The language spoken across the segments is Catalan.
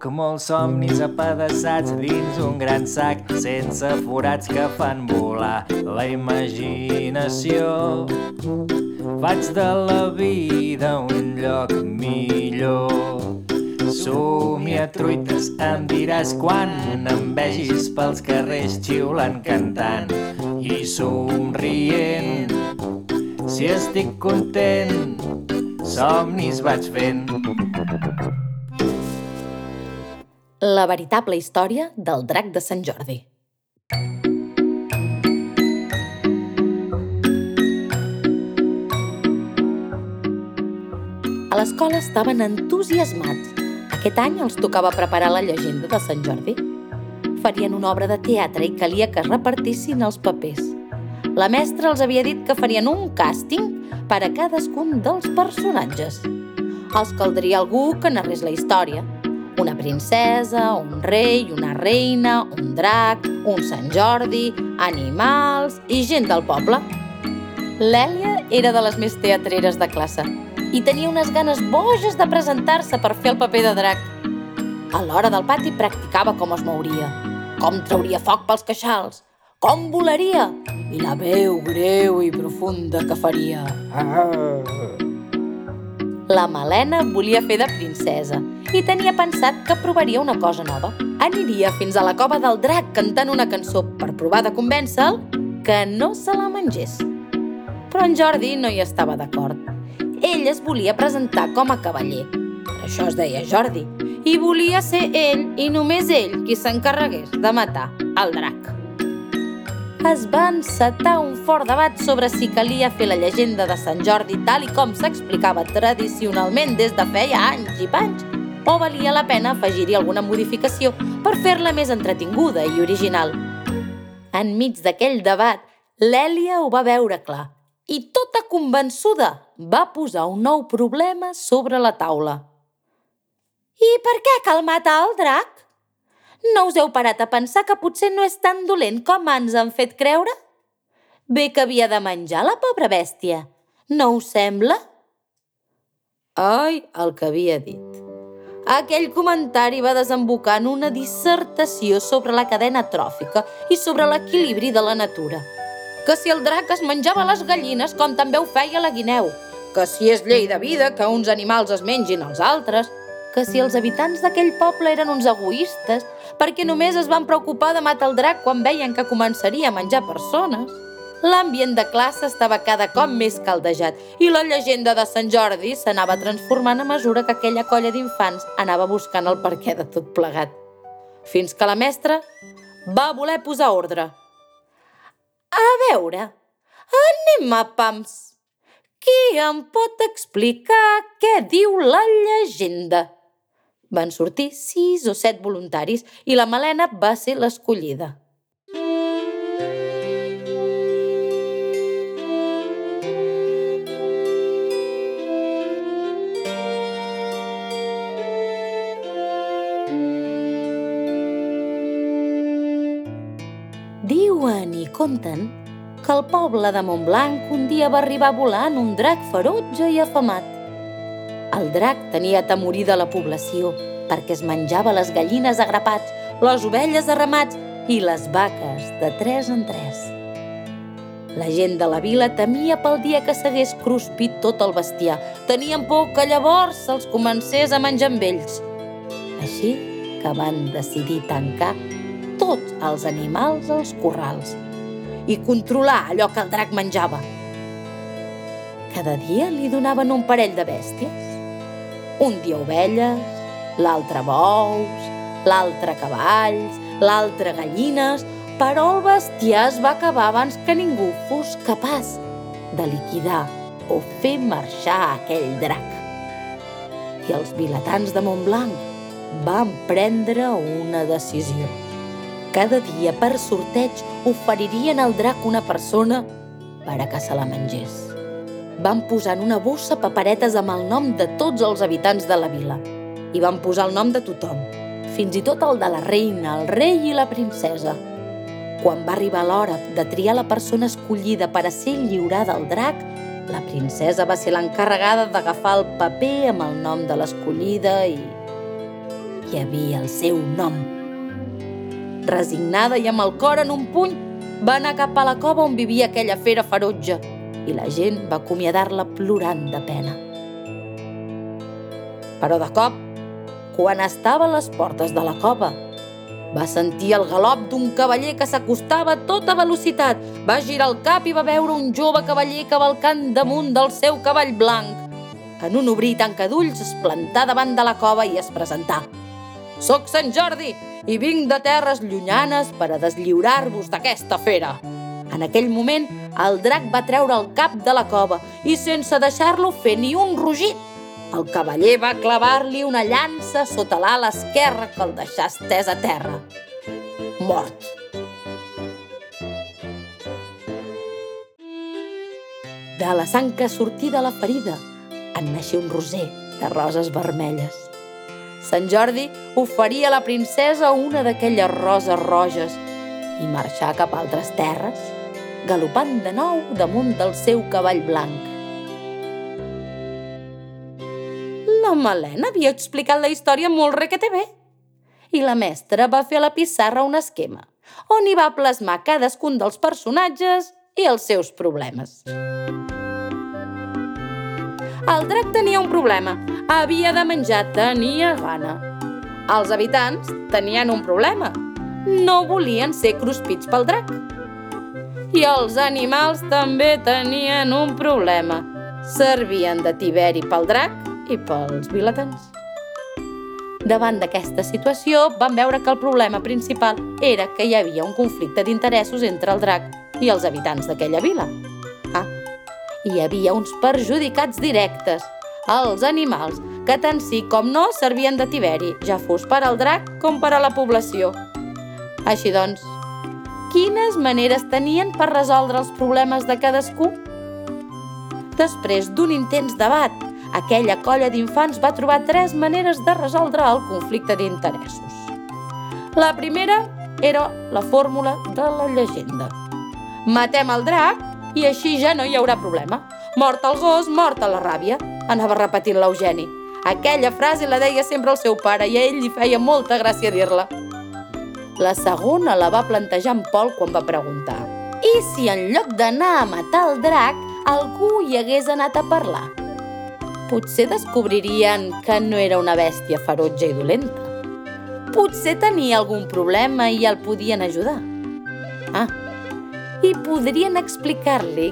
Puc molts somnis apedaçats dins un gran sac sense forats que fan volar la imaginació. Faig de la vida un lloc millor. Somia truites, em diràs quan em vegis pels carrers xiulant, cantant i somrient. Si estic content, somnis vaig fent. La veritable història del drac de Sant Jordi. A l'escola estaven entusiasmats. Aquest any els tocava preparar la llegenda de Sant Jordi. Farien una obra de teatre i calia que repartissin els papers. La mestra els havia dit que farien un càsting per a cadascun dels personatges. Els caldria algú que narrés la història. Una princesa, un rei, una reina, un drac, un Sant Jordi, animals i gent del poble. L'Èlia era de les més teatreres de classe i tenia unes ganes boges de presentar-se per fer el paper de drac. A l'hora del pati practicava com es mouria, com trauria foc pels queixals, com volaria i la veu greu i profunda que faria. La Malena volia fer de princesa i tenia pensat que provaria una cosa nova. Aniria fins a la cova del drac cantant una cançó per provar de convèncer-lo que no se la mengés. Però en Jordi no hi estava d'acord. Ell es volia presentar com a cavaller. Això es deia Jordi. I volia ser ell i només ell qui s'encarregués de matar el drac. Es va encetar un fort debat sobre si calia fer la llegenda de Sant Jordi tal i com s'explicava tradicionalment des de feia anys i panys, o valia la pena afegir-hi alguna modificació per fer-la més entretinguda i original. Enmig d'aquell debat, l'Èlia ho va veure clar i, tota convençuda, va posar un nou problema sobre la taula. I per què cal matar el drac? No us heu parat a pensar que potser no és tan dolent com ens han fet creure? Bé que havia de menjar la pobra bèstia, no us sembla? Ai, el que havia dit. Aquell comentari va desembocar en una dissertació sobre la cadena tròfica i sobre l'equilibri de la natura. Que si el drac es menjava les gallines com també ho feia la guineu, que si és llei de vida que uns animals es mengin els altres, que si els habitants d'aquell poble eren uns egoistes perquè només es van preocupar de matar el drac quan veien que començaria a menjar persones. L'ambient de classe estava cada cop més caldejat i la llegenda de Sant Jordi s'anava transformant a mesura que aquella colla d'infants anava buscant el perquè de tot plegat. Fins que la mestra va voler posar ordre. A veure, anem a pams. Qui em pot explicar què diu la llegenda? Van sortir sis o set voluntaris i la Malena va ser l'escollida. Conten que al poble de Montblanc un dia va arribar volant un drac ferotge i afamat. El drac tenia atemorida la població perquè es menjava les gallines a grapats, les ovelles a ramats i les vaques de tres en tres. La gent de la vila temia pel dia que s'hagués cruspit tot el bestiar. Tenien por que llavors se'ls comencés a menjar amb ells. Així que van decidir tancar tots els animals als corrals i controlar allò que el drac menjava. Cada dia li donaven un parell de bèsties. Un dia ovelles, l'altre bous, l'altre cavalls, l'altre gallines, però el bestiar es va acabar abans que ningú fos capaç de liquidar o fer marxar aquell drac. I els vilatans de Montblanc van prendre una decisió. Cada dia, per sorteig, oferirien al drac una persona per a que se la mengés. Van posar en una bossa paperetes amb el nom de tots els habitants de la vila i van posar el nom de tothom, fins i tot el de la reina, el rei i la princesa. Quan va arribar l'hora de triar la persona escollida per a ser lliurada al drac, la princesa va ser l'encarregada d'agafar el paper amb el nom de l'escollida i... hi havia el seu nom. Resignada i amb el cor en un puny, va anar cap a la cova on vivia aquella fera ferotge i la gent va acomiadar-la plorant de pena. Però de cop, quan estava a les portes de la cova, va sentir el galop d'un cavaller que s'acostava a tota velocitat. Va girar el cap i va veure un jove cavaller cavalcant damunt del seu cavall blanc. En un obrir tanca d'ulls es plantà davant de la cova i es presentà. Soc Sant Jordi i vinc de terres llunyanes per a deslliurar-vos d'aquesta fera. En aquell moment, el drac va treure el cap de la cova i, sense deixar-lo fer ni un rugit, el cavaller va clavar-li una llança sota l'ala esquerra que el deixà estès a terra. Mort. De la sang que sortí de la ferida en naixia un roser de roses vermelles. Sant Jordi oferia a la princesa una d'aquelles roses roges i marxà cap a altres terres, galopant de nou damunt del seu cavall blanc. La Malena havia explicat la història molt requete bé. I la mestra va fer a la pissarra un esquema, on hi va plasmar cadascun dels personatges i els seus problemes. El drac tenia un problema. Havia de menjar, tenia gana. Els habitants tenien un problema. No volien ser cruspits pel drac. I els animals també tenien un problema. Servien de tiberi pel drac i pels vilatans. Davant d'aquesta situació, van veure que el problema principal era que hi havia un conflicte d'interessos entre el drac i els habitants d'aquella vila. Hi havia uns perjudicats directes, els animals, que tant sí com no servien de tiberi, ja fos per al drac com per a la població. Així doncs, quines maneres tenien per resoldre els problemes de cadascú? Després d'un intens debat aquella colla d'infants va trobar tres maneres de resoldre el conflicte d'interessos. La primera era la fórmula de la llegenda. Matem el drac i així ja no hi haurà problema. Mort el gos, mort a la ràbia, anava repetint l'Eugeni. Aquella frase la deia sempre el seu pare i a ell li feia molta gràcia dir-la. La segona la va plantejar en Pol quan va preguntar i si en lloc d'anar a matar el drac, algú hi hagués anat a parlar? potser descobririen que no era una bèstia ferotge i dolenta. Potser tenia algun problema i el podien ajudar. Ah, i podrien explicar-li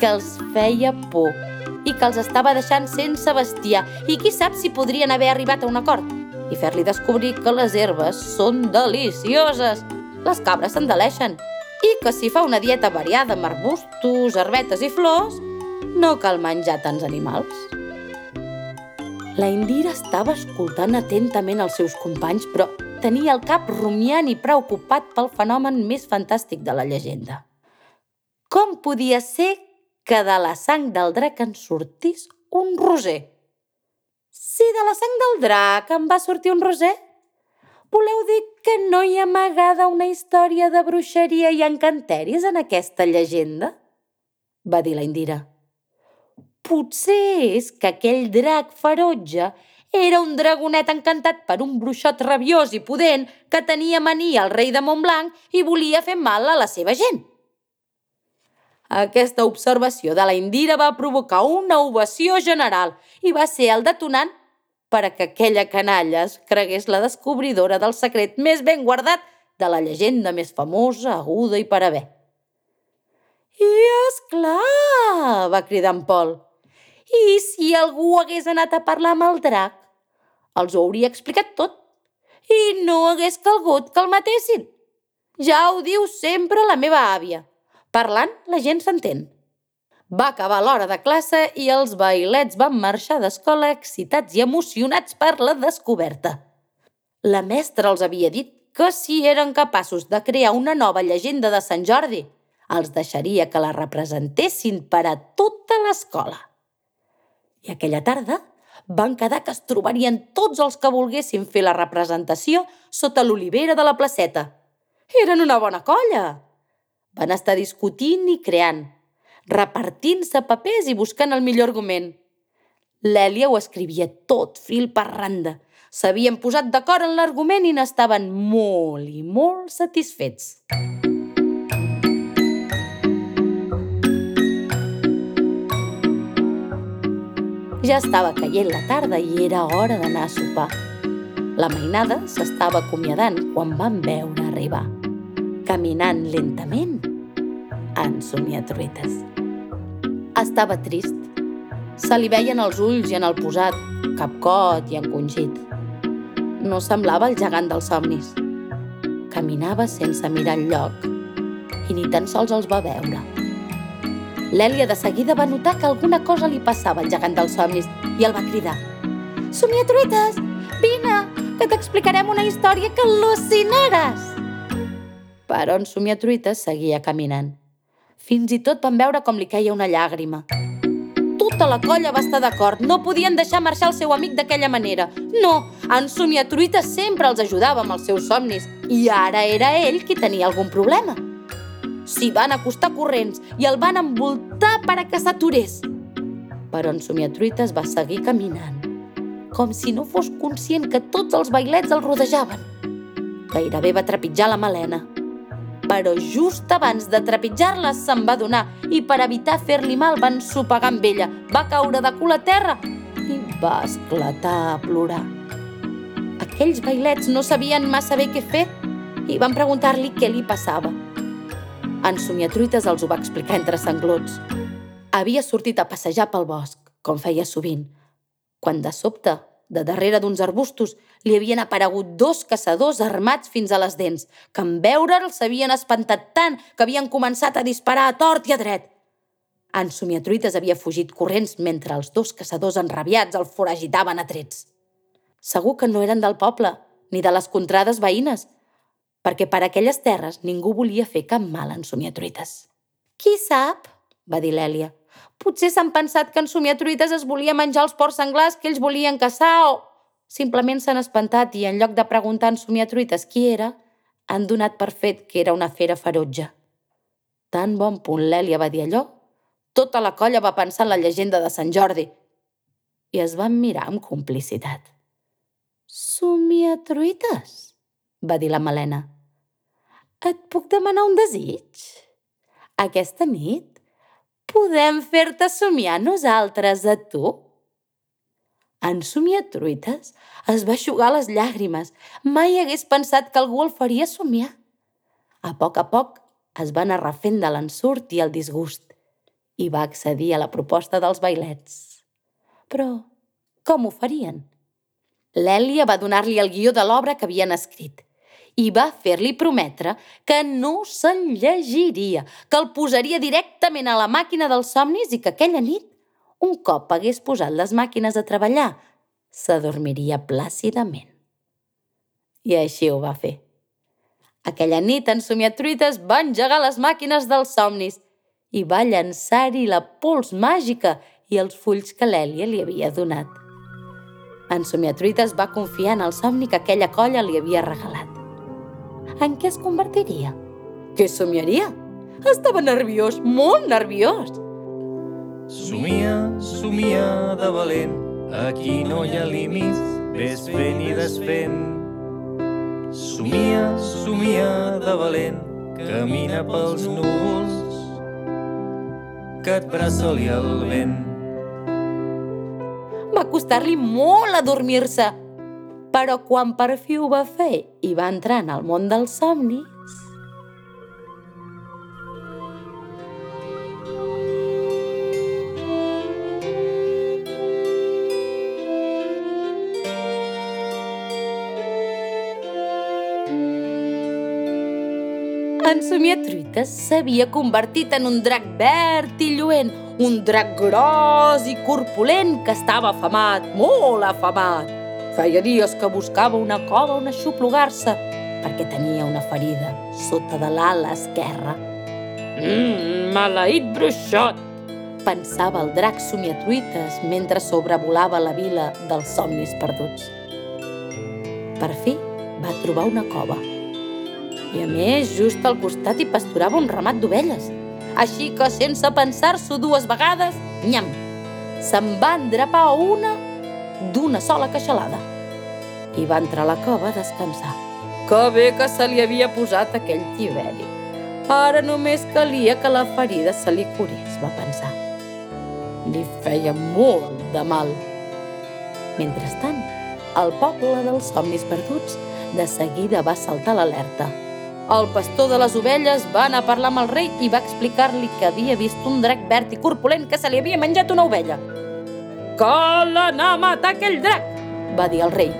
que els feia por i que els estava deixant sense bestiar i qui sap si podrien haver arribat a un acord i fer-li descobrir que les herbes són delicioses, les cabres s'endaleixen i que si fa una dieta variada amb arbustos, herbetes i flors, no cal menjar tants animals. La Indira estava escoltant atentament els seus companys, però tenia el cap rumiant i preocupat pel fenomen més fantàstic de la llegenda. Com podia ser que de la sang del drac en sortís un roser? Si de la sang del drac en va sortir un roser? Voleu dir que no hi ha amagada una història de bruixeria i encanteris en aquesta llegenda? va dir la Indira. Potser és que aquell drac ferotge era un dragonet encantat per un bruixot rabiós i pudent que tenia mania al rei de Montblanc i volia fer mal a la seva gent. Aquesta observació de la Indira va provocar una ovació general i va ser el detonant per a que aquella canalla es cregués la descobridora del secret més ben guardat de la llegenda més famosa, aguda i per haver. I és clar, va cridar en Pol. I si algú hagués anat a parlar amb el drac? Els ho hauria explicat tot i no hagués calgut que el matessin. Ja ho diu sempre la meva àvia. Parlant, la gent s'entén. Va acabar l'hora de classe i els bailets van marxar d'escola excitats i emocionats per la descoberta. La mestra els havia dit que si eren capaços de crear una nova llegenda de Sant Jordi, els deixaria que la representessin per a tota l'escola. I aquella tarda van quedar que es trobarien tots els que volguessin fer la representació sota l'olivera de la placeta. Eren una bona colla! Van estar discutint i creant, repartint-se papers i buscant el millor argument. L'Èlia ho escrivia tot fil per randa. S'havien posat d'acord en l'argument i n'estaven molt i molt satisfets. Ja estava caient la tarda i era hora d'anar a sopar. La mainada s'estava acomiadant quan van veure arribar, caminant lentament, en somiatruites. Estava trist. Se li veien els ulls i en el posat, capcot i encongit. No semblava el gegant dels somnis. Caminava sense mirar lloc i ni tan sols els va veure. L'Èlia de seguida va notar que alguna cosa li passava al gegant dels somnis i el va cridar. Somiatruites, vine, que t'explicarem una història que al·lucinaràs! Però en Somiatruites seguia caminant. Fins i tot van veure com li caia una llàgrima. Tota la colla va estar d'acord. No podien deixar marxar el seu amic d'aquella manera. No, en Somiatruites sempre els ajudava amb els seus somnis i ara era ell qui tenia algun problema. S'hi van acostar corrents i el van envoltar per a que s'aturés. Però en Somiatruites va seguir caminant, com si no fos conscient que tots els bailets el rodejaven. Gairebé va trepitjar la Malena. Però just abans de trepitjar-la se'n va donar i per evitar fer-li mal van sopegar amb ella. Va caure de cul a terra i va esclatar a plorar. Aquells bailets no sabien massa bé què fer i van preguntar-li què li passava. En Somiatruites els ho va explicar entre sanglots. Havia sortit a passejar pel bosc, com feia sovint, quan de sobte, de darrere d'uns arbustos, li havien aparegut dos caçadors armats fins a les dents, que en veure'l s'havien espantat tant que havien començat a disparar a tort i a dret. En Somiatruites havia fugit corrents mentre els dos caçadors enrabiats el foragitaven a trets. Segur que no eren del poble, ni de les contrades veïnes, perquè per aquelles terres ningú volia fer cap mal en somiatruites. Qui sap? va dir l'Èlia. Potser s'han pensat que en somiatruites es volia menjar els porcs senglars que ells volien caçar o... Simplement s'han espantat i en lloc de preguntar en somiatruites qui era, han donat per fet que era una fera ferotge. Tan bon punt l'Èlia va dir allò, tota la colla va pensar en la llegenda de Sant Jordi i es van mirar amb complicitat. Somiatruites? va dir la Malena. Et puc demanar un desig? Aquesta nit podem fer-te somiar nosaltres a tu? En somiar truites es va aixugar les llàgrimes. Mai hagués pensat que algú el faria somiar. A poc a poc es va anar refent de l'ensurt i el disgust i va accedir a la proposta dels bailets. Però com ho farien? L'Èlia va donar-li el guió de l'obra que havien escrit i va fer-li prometre que no se'l llegiria, que el posaria directament a la màquina dels somnis i que aquella nit, un cop hagués posat les màquines a treballar, s'adormiria plàcidament. I així ho va fer. Aquella nit en Somiatruites va engegar les màquines dels somnis i va llançar-hi la pols màgica i els fulls que l'Èlia li havia donat. En Somiatruites va confiar en el somni que aquella colla li havia regalat en què es convertiria? Què somiaria? Estava nerviós, molt nerviós. Somia, somia de valent, aquí no hi ha límits, ves fent i desfent. Somia, somia de valent, camina pels núvols, que et braçoli el vent. Va costar-li molt adormir-se, però quan per fi ho va fer i va entrar en el món dels somnis, En Somiatruites s'havia convertit en un drac verd i lluent, un drac gros i corpulent que estava afamat, molt afamat. Feia dies que buscava una cova on aixoplugar-se perquè tenia una ferida sota de l'ala esquerra. Mmm, maleït bruixot! Pensava el drac somiatruites mentre sobrevolava la vila dels somnis perduts. Per fi va trobar una cova. I a més, just al costat hi pasturava un ramat d'ovelles. Així que, sense pensar-s'ho dues vegades, nyam, se'n va endrapar una d'una sola queixalada. i va entrar a la cova a descansar. Que bé que se li havia posat aquell tiberi. Ara només calia que la ferida se li curés, va pensar. Li feia molt de mal. Mentrestant, el poble dels somnis perduts de seguida va saltar l'alerta. El pastor de les ovelles va anar a parlar amb el rei i va explicar-li que havia vist un drac verd i corpulent que se li havia menjat una ovella. Anar a matar aquell drac, va dir el rei.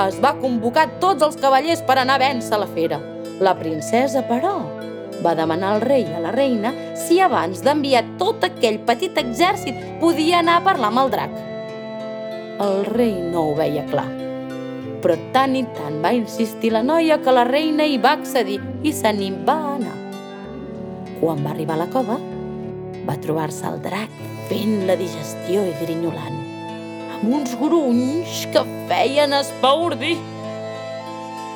Es va convocar tots els cavallers per anar a vèncer la fera. La princesa, però, va demanar al rei i a la reina si abans d'enviar tot aquell petit exèrcit podia anar a parlar amb el drac. El rei no ho veia clar però tant i tant va insistir la noia que la reina hi va accedir i se n'hi va anar. Quan va arribar a la cova, va trobar-se el drac fent la digestió i grinyolant, amb uns grunys que feien espaordir.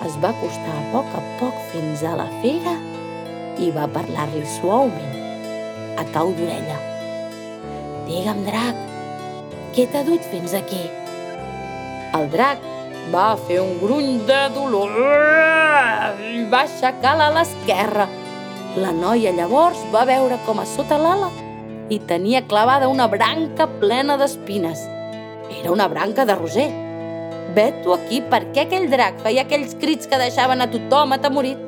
Es va acostar a poc a poc fins a la fera i va parlar-li suaument, a cau d'orella. Digue'm, drac, què t'ha dut fins aquí? El drac va fer un gruny de dolor i va aixecar l'ala esquerra. La noia llavors va veure com a sota l'ala i tenia clavada una branca plena d'espines. Era una branca de roser. Vet-ho aquí per què aquell drac feia aquells crits que deixaven a tothom atemorit.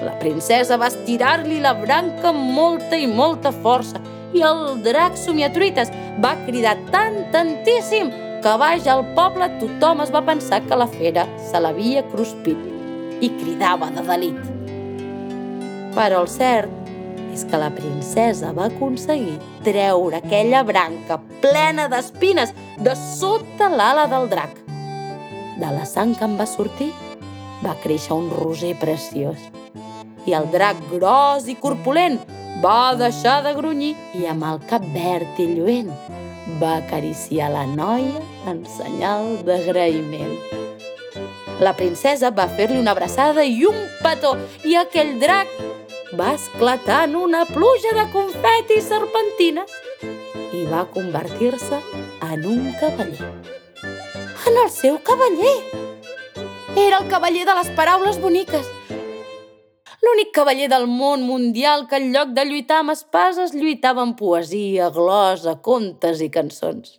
La princesa va estirar-li la branca amb molta i molta força i el drac somiatruites va cridar tant, tantíssim, que baix al poble tothom es va pensar que la fera se l'havia cruspit i cridava de delit. Però el cert és que la princesa va aconseguir treure aquella branca plena d'espines de sota l'ala del drac. De la sang que en va sortir, va créixer un roser preciós. I el drac gros i corpulent va deixar de grunyir i amb el cap verd i lluent va acariciar la noia en senyal d'agraïment. La princesa va fer-li una abraçada i un petó i aquell drac va esclatar en una pluja de confeti i serpentines i va convertir-se en un cavaller. En el seu cavaller! Era el cavaller de les paraules boniques, l'únic cavaller del món mundial que en lloc de lluitar amb espases lluitava amb poesia, glosa, contes i cançons.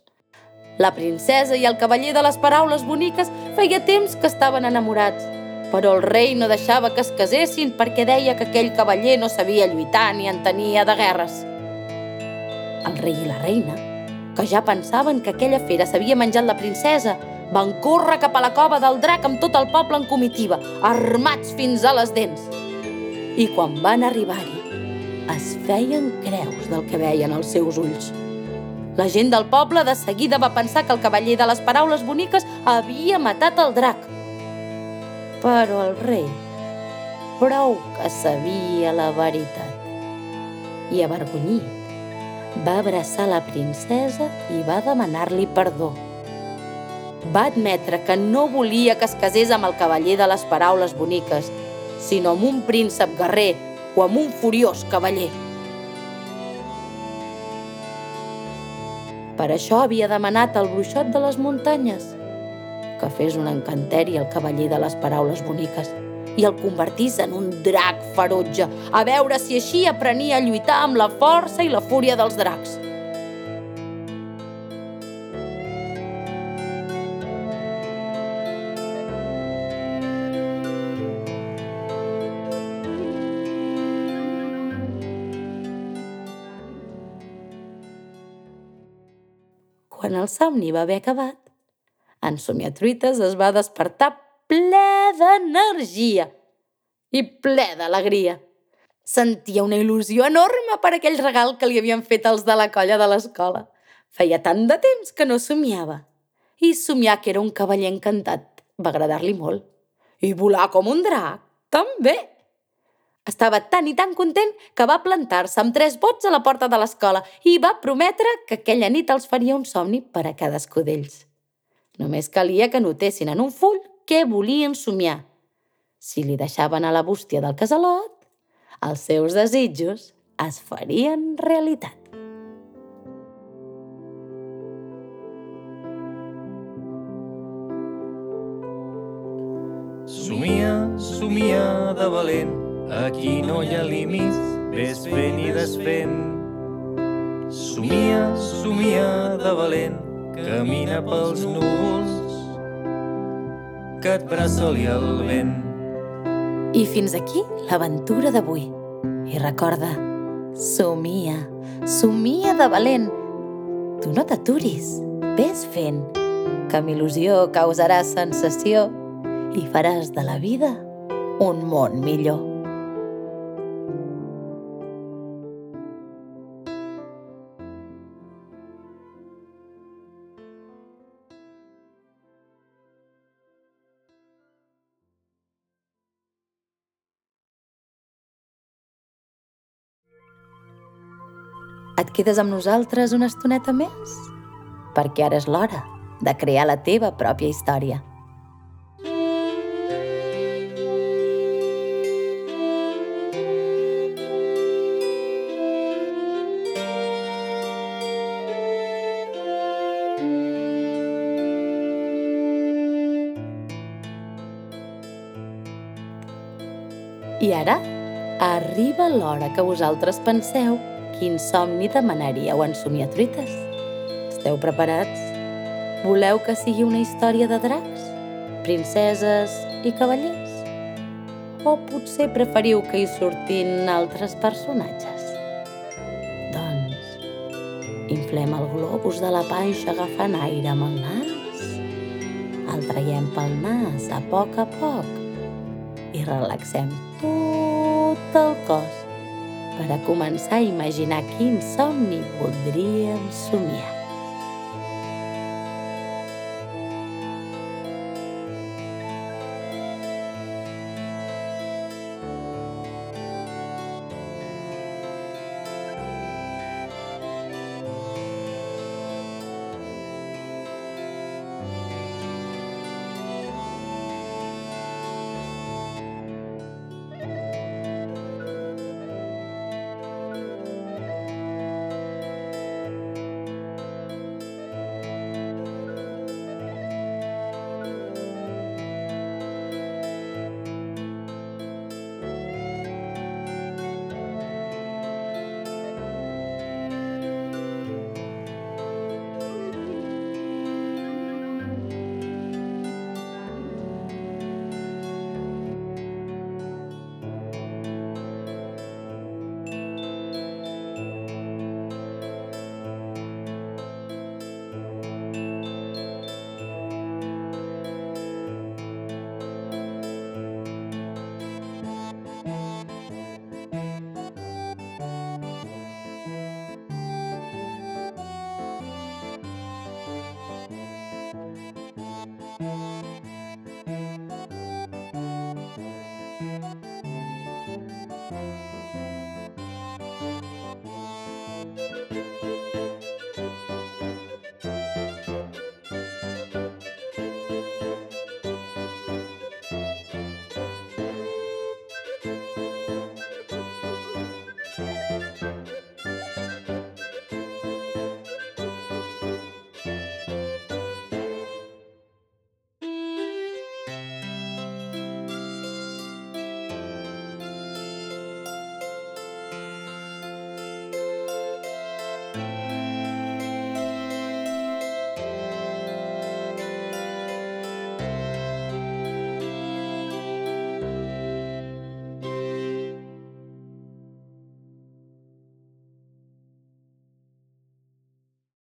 La princesa i el cavaller de les paraules boniques feia temps que estaven enamorats, però el rei no deixava que es casessin perquè deia que aquell cavaller no sabia lluitar ni en tenia de guerres. El rei i la reina, que ja pensaven que aquella fera s'havia menjat la princesa, van córrer cap a la cova del drac amb tot el poble en comitiva, armats fins a les dents i quan van arribar-hi es feien creus del que veien els seus ulls. La gent del poble de seguida va pensar que el cavaller de les paraules boniques havia matat el drac. Però el rei prou que sabia la veritat. I avergonyit, va abraçar la princesa i va demanar-li perdó. Va admetre que no volia que es casés amb el cavaller de les paraules boniques sinó amb un príncep guerrer o amb un furiós cavaller. Per això havia demanat al bruixot de les muntanyes que fes un encanteri al cavaller de les paraules boniques i el convertís en un drac ferotge, a veure si així aprenia a lluitar amb la força i la fúria dels dracs. Quan el somni va haver acabat, en Somiatruites es va despertar ple d'energia i ple d'alegria. Sentia una il·lusió enorme per aquell regal que li havien fet els de la colla de l'escola. Feia tant de temps que no somiava. I somiar que era un cavaller encantat va agradar-li molt. I volar com un drac, també. Estava tan i tan content que va plantar-se amb tres bots a la porta de l'escola i va prometre que aquella nit els faria un somni per a cadascú d'ells. Només calia que notessin en un full què volien somiar. Si li deixaven a la bústia del casalot, els seus desitjos es farien realitat. Somia, somia de valent, aquí no hi ha límits, ves fent i desfent. Somia, somia de valent, camina pels núvols, que et braça-li el vent. I fins aquí l'aventura d'avui. I recorda, somia, somia de valent. Tu no t'aturis, ves fent, que amb il·lusió causaràs sensació i faràs de la vida un món millor. Quedes amb nosaltres una estoneta més? Perquè ara és l'hora de crear la teva pròpia història. I ara arriba l'hora que vosaltres penseu quin somni demanaríeu en Somiatruites. Esteu preparats? Voleu que sigui una història de dracs, princeses i cavallers? O potser preferiu que hi surtin altres personatges? Doncs, inflem el globus de la panxa agafant aire amb el nas, el traiem pel nas a poc a poc i relaxem tot el cos per a començar a imaginar quin somni voldríem somiar.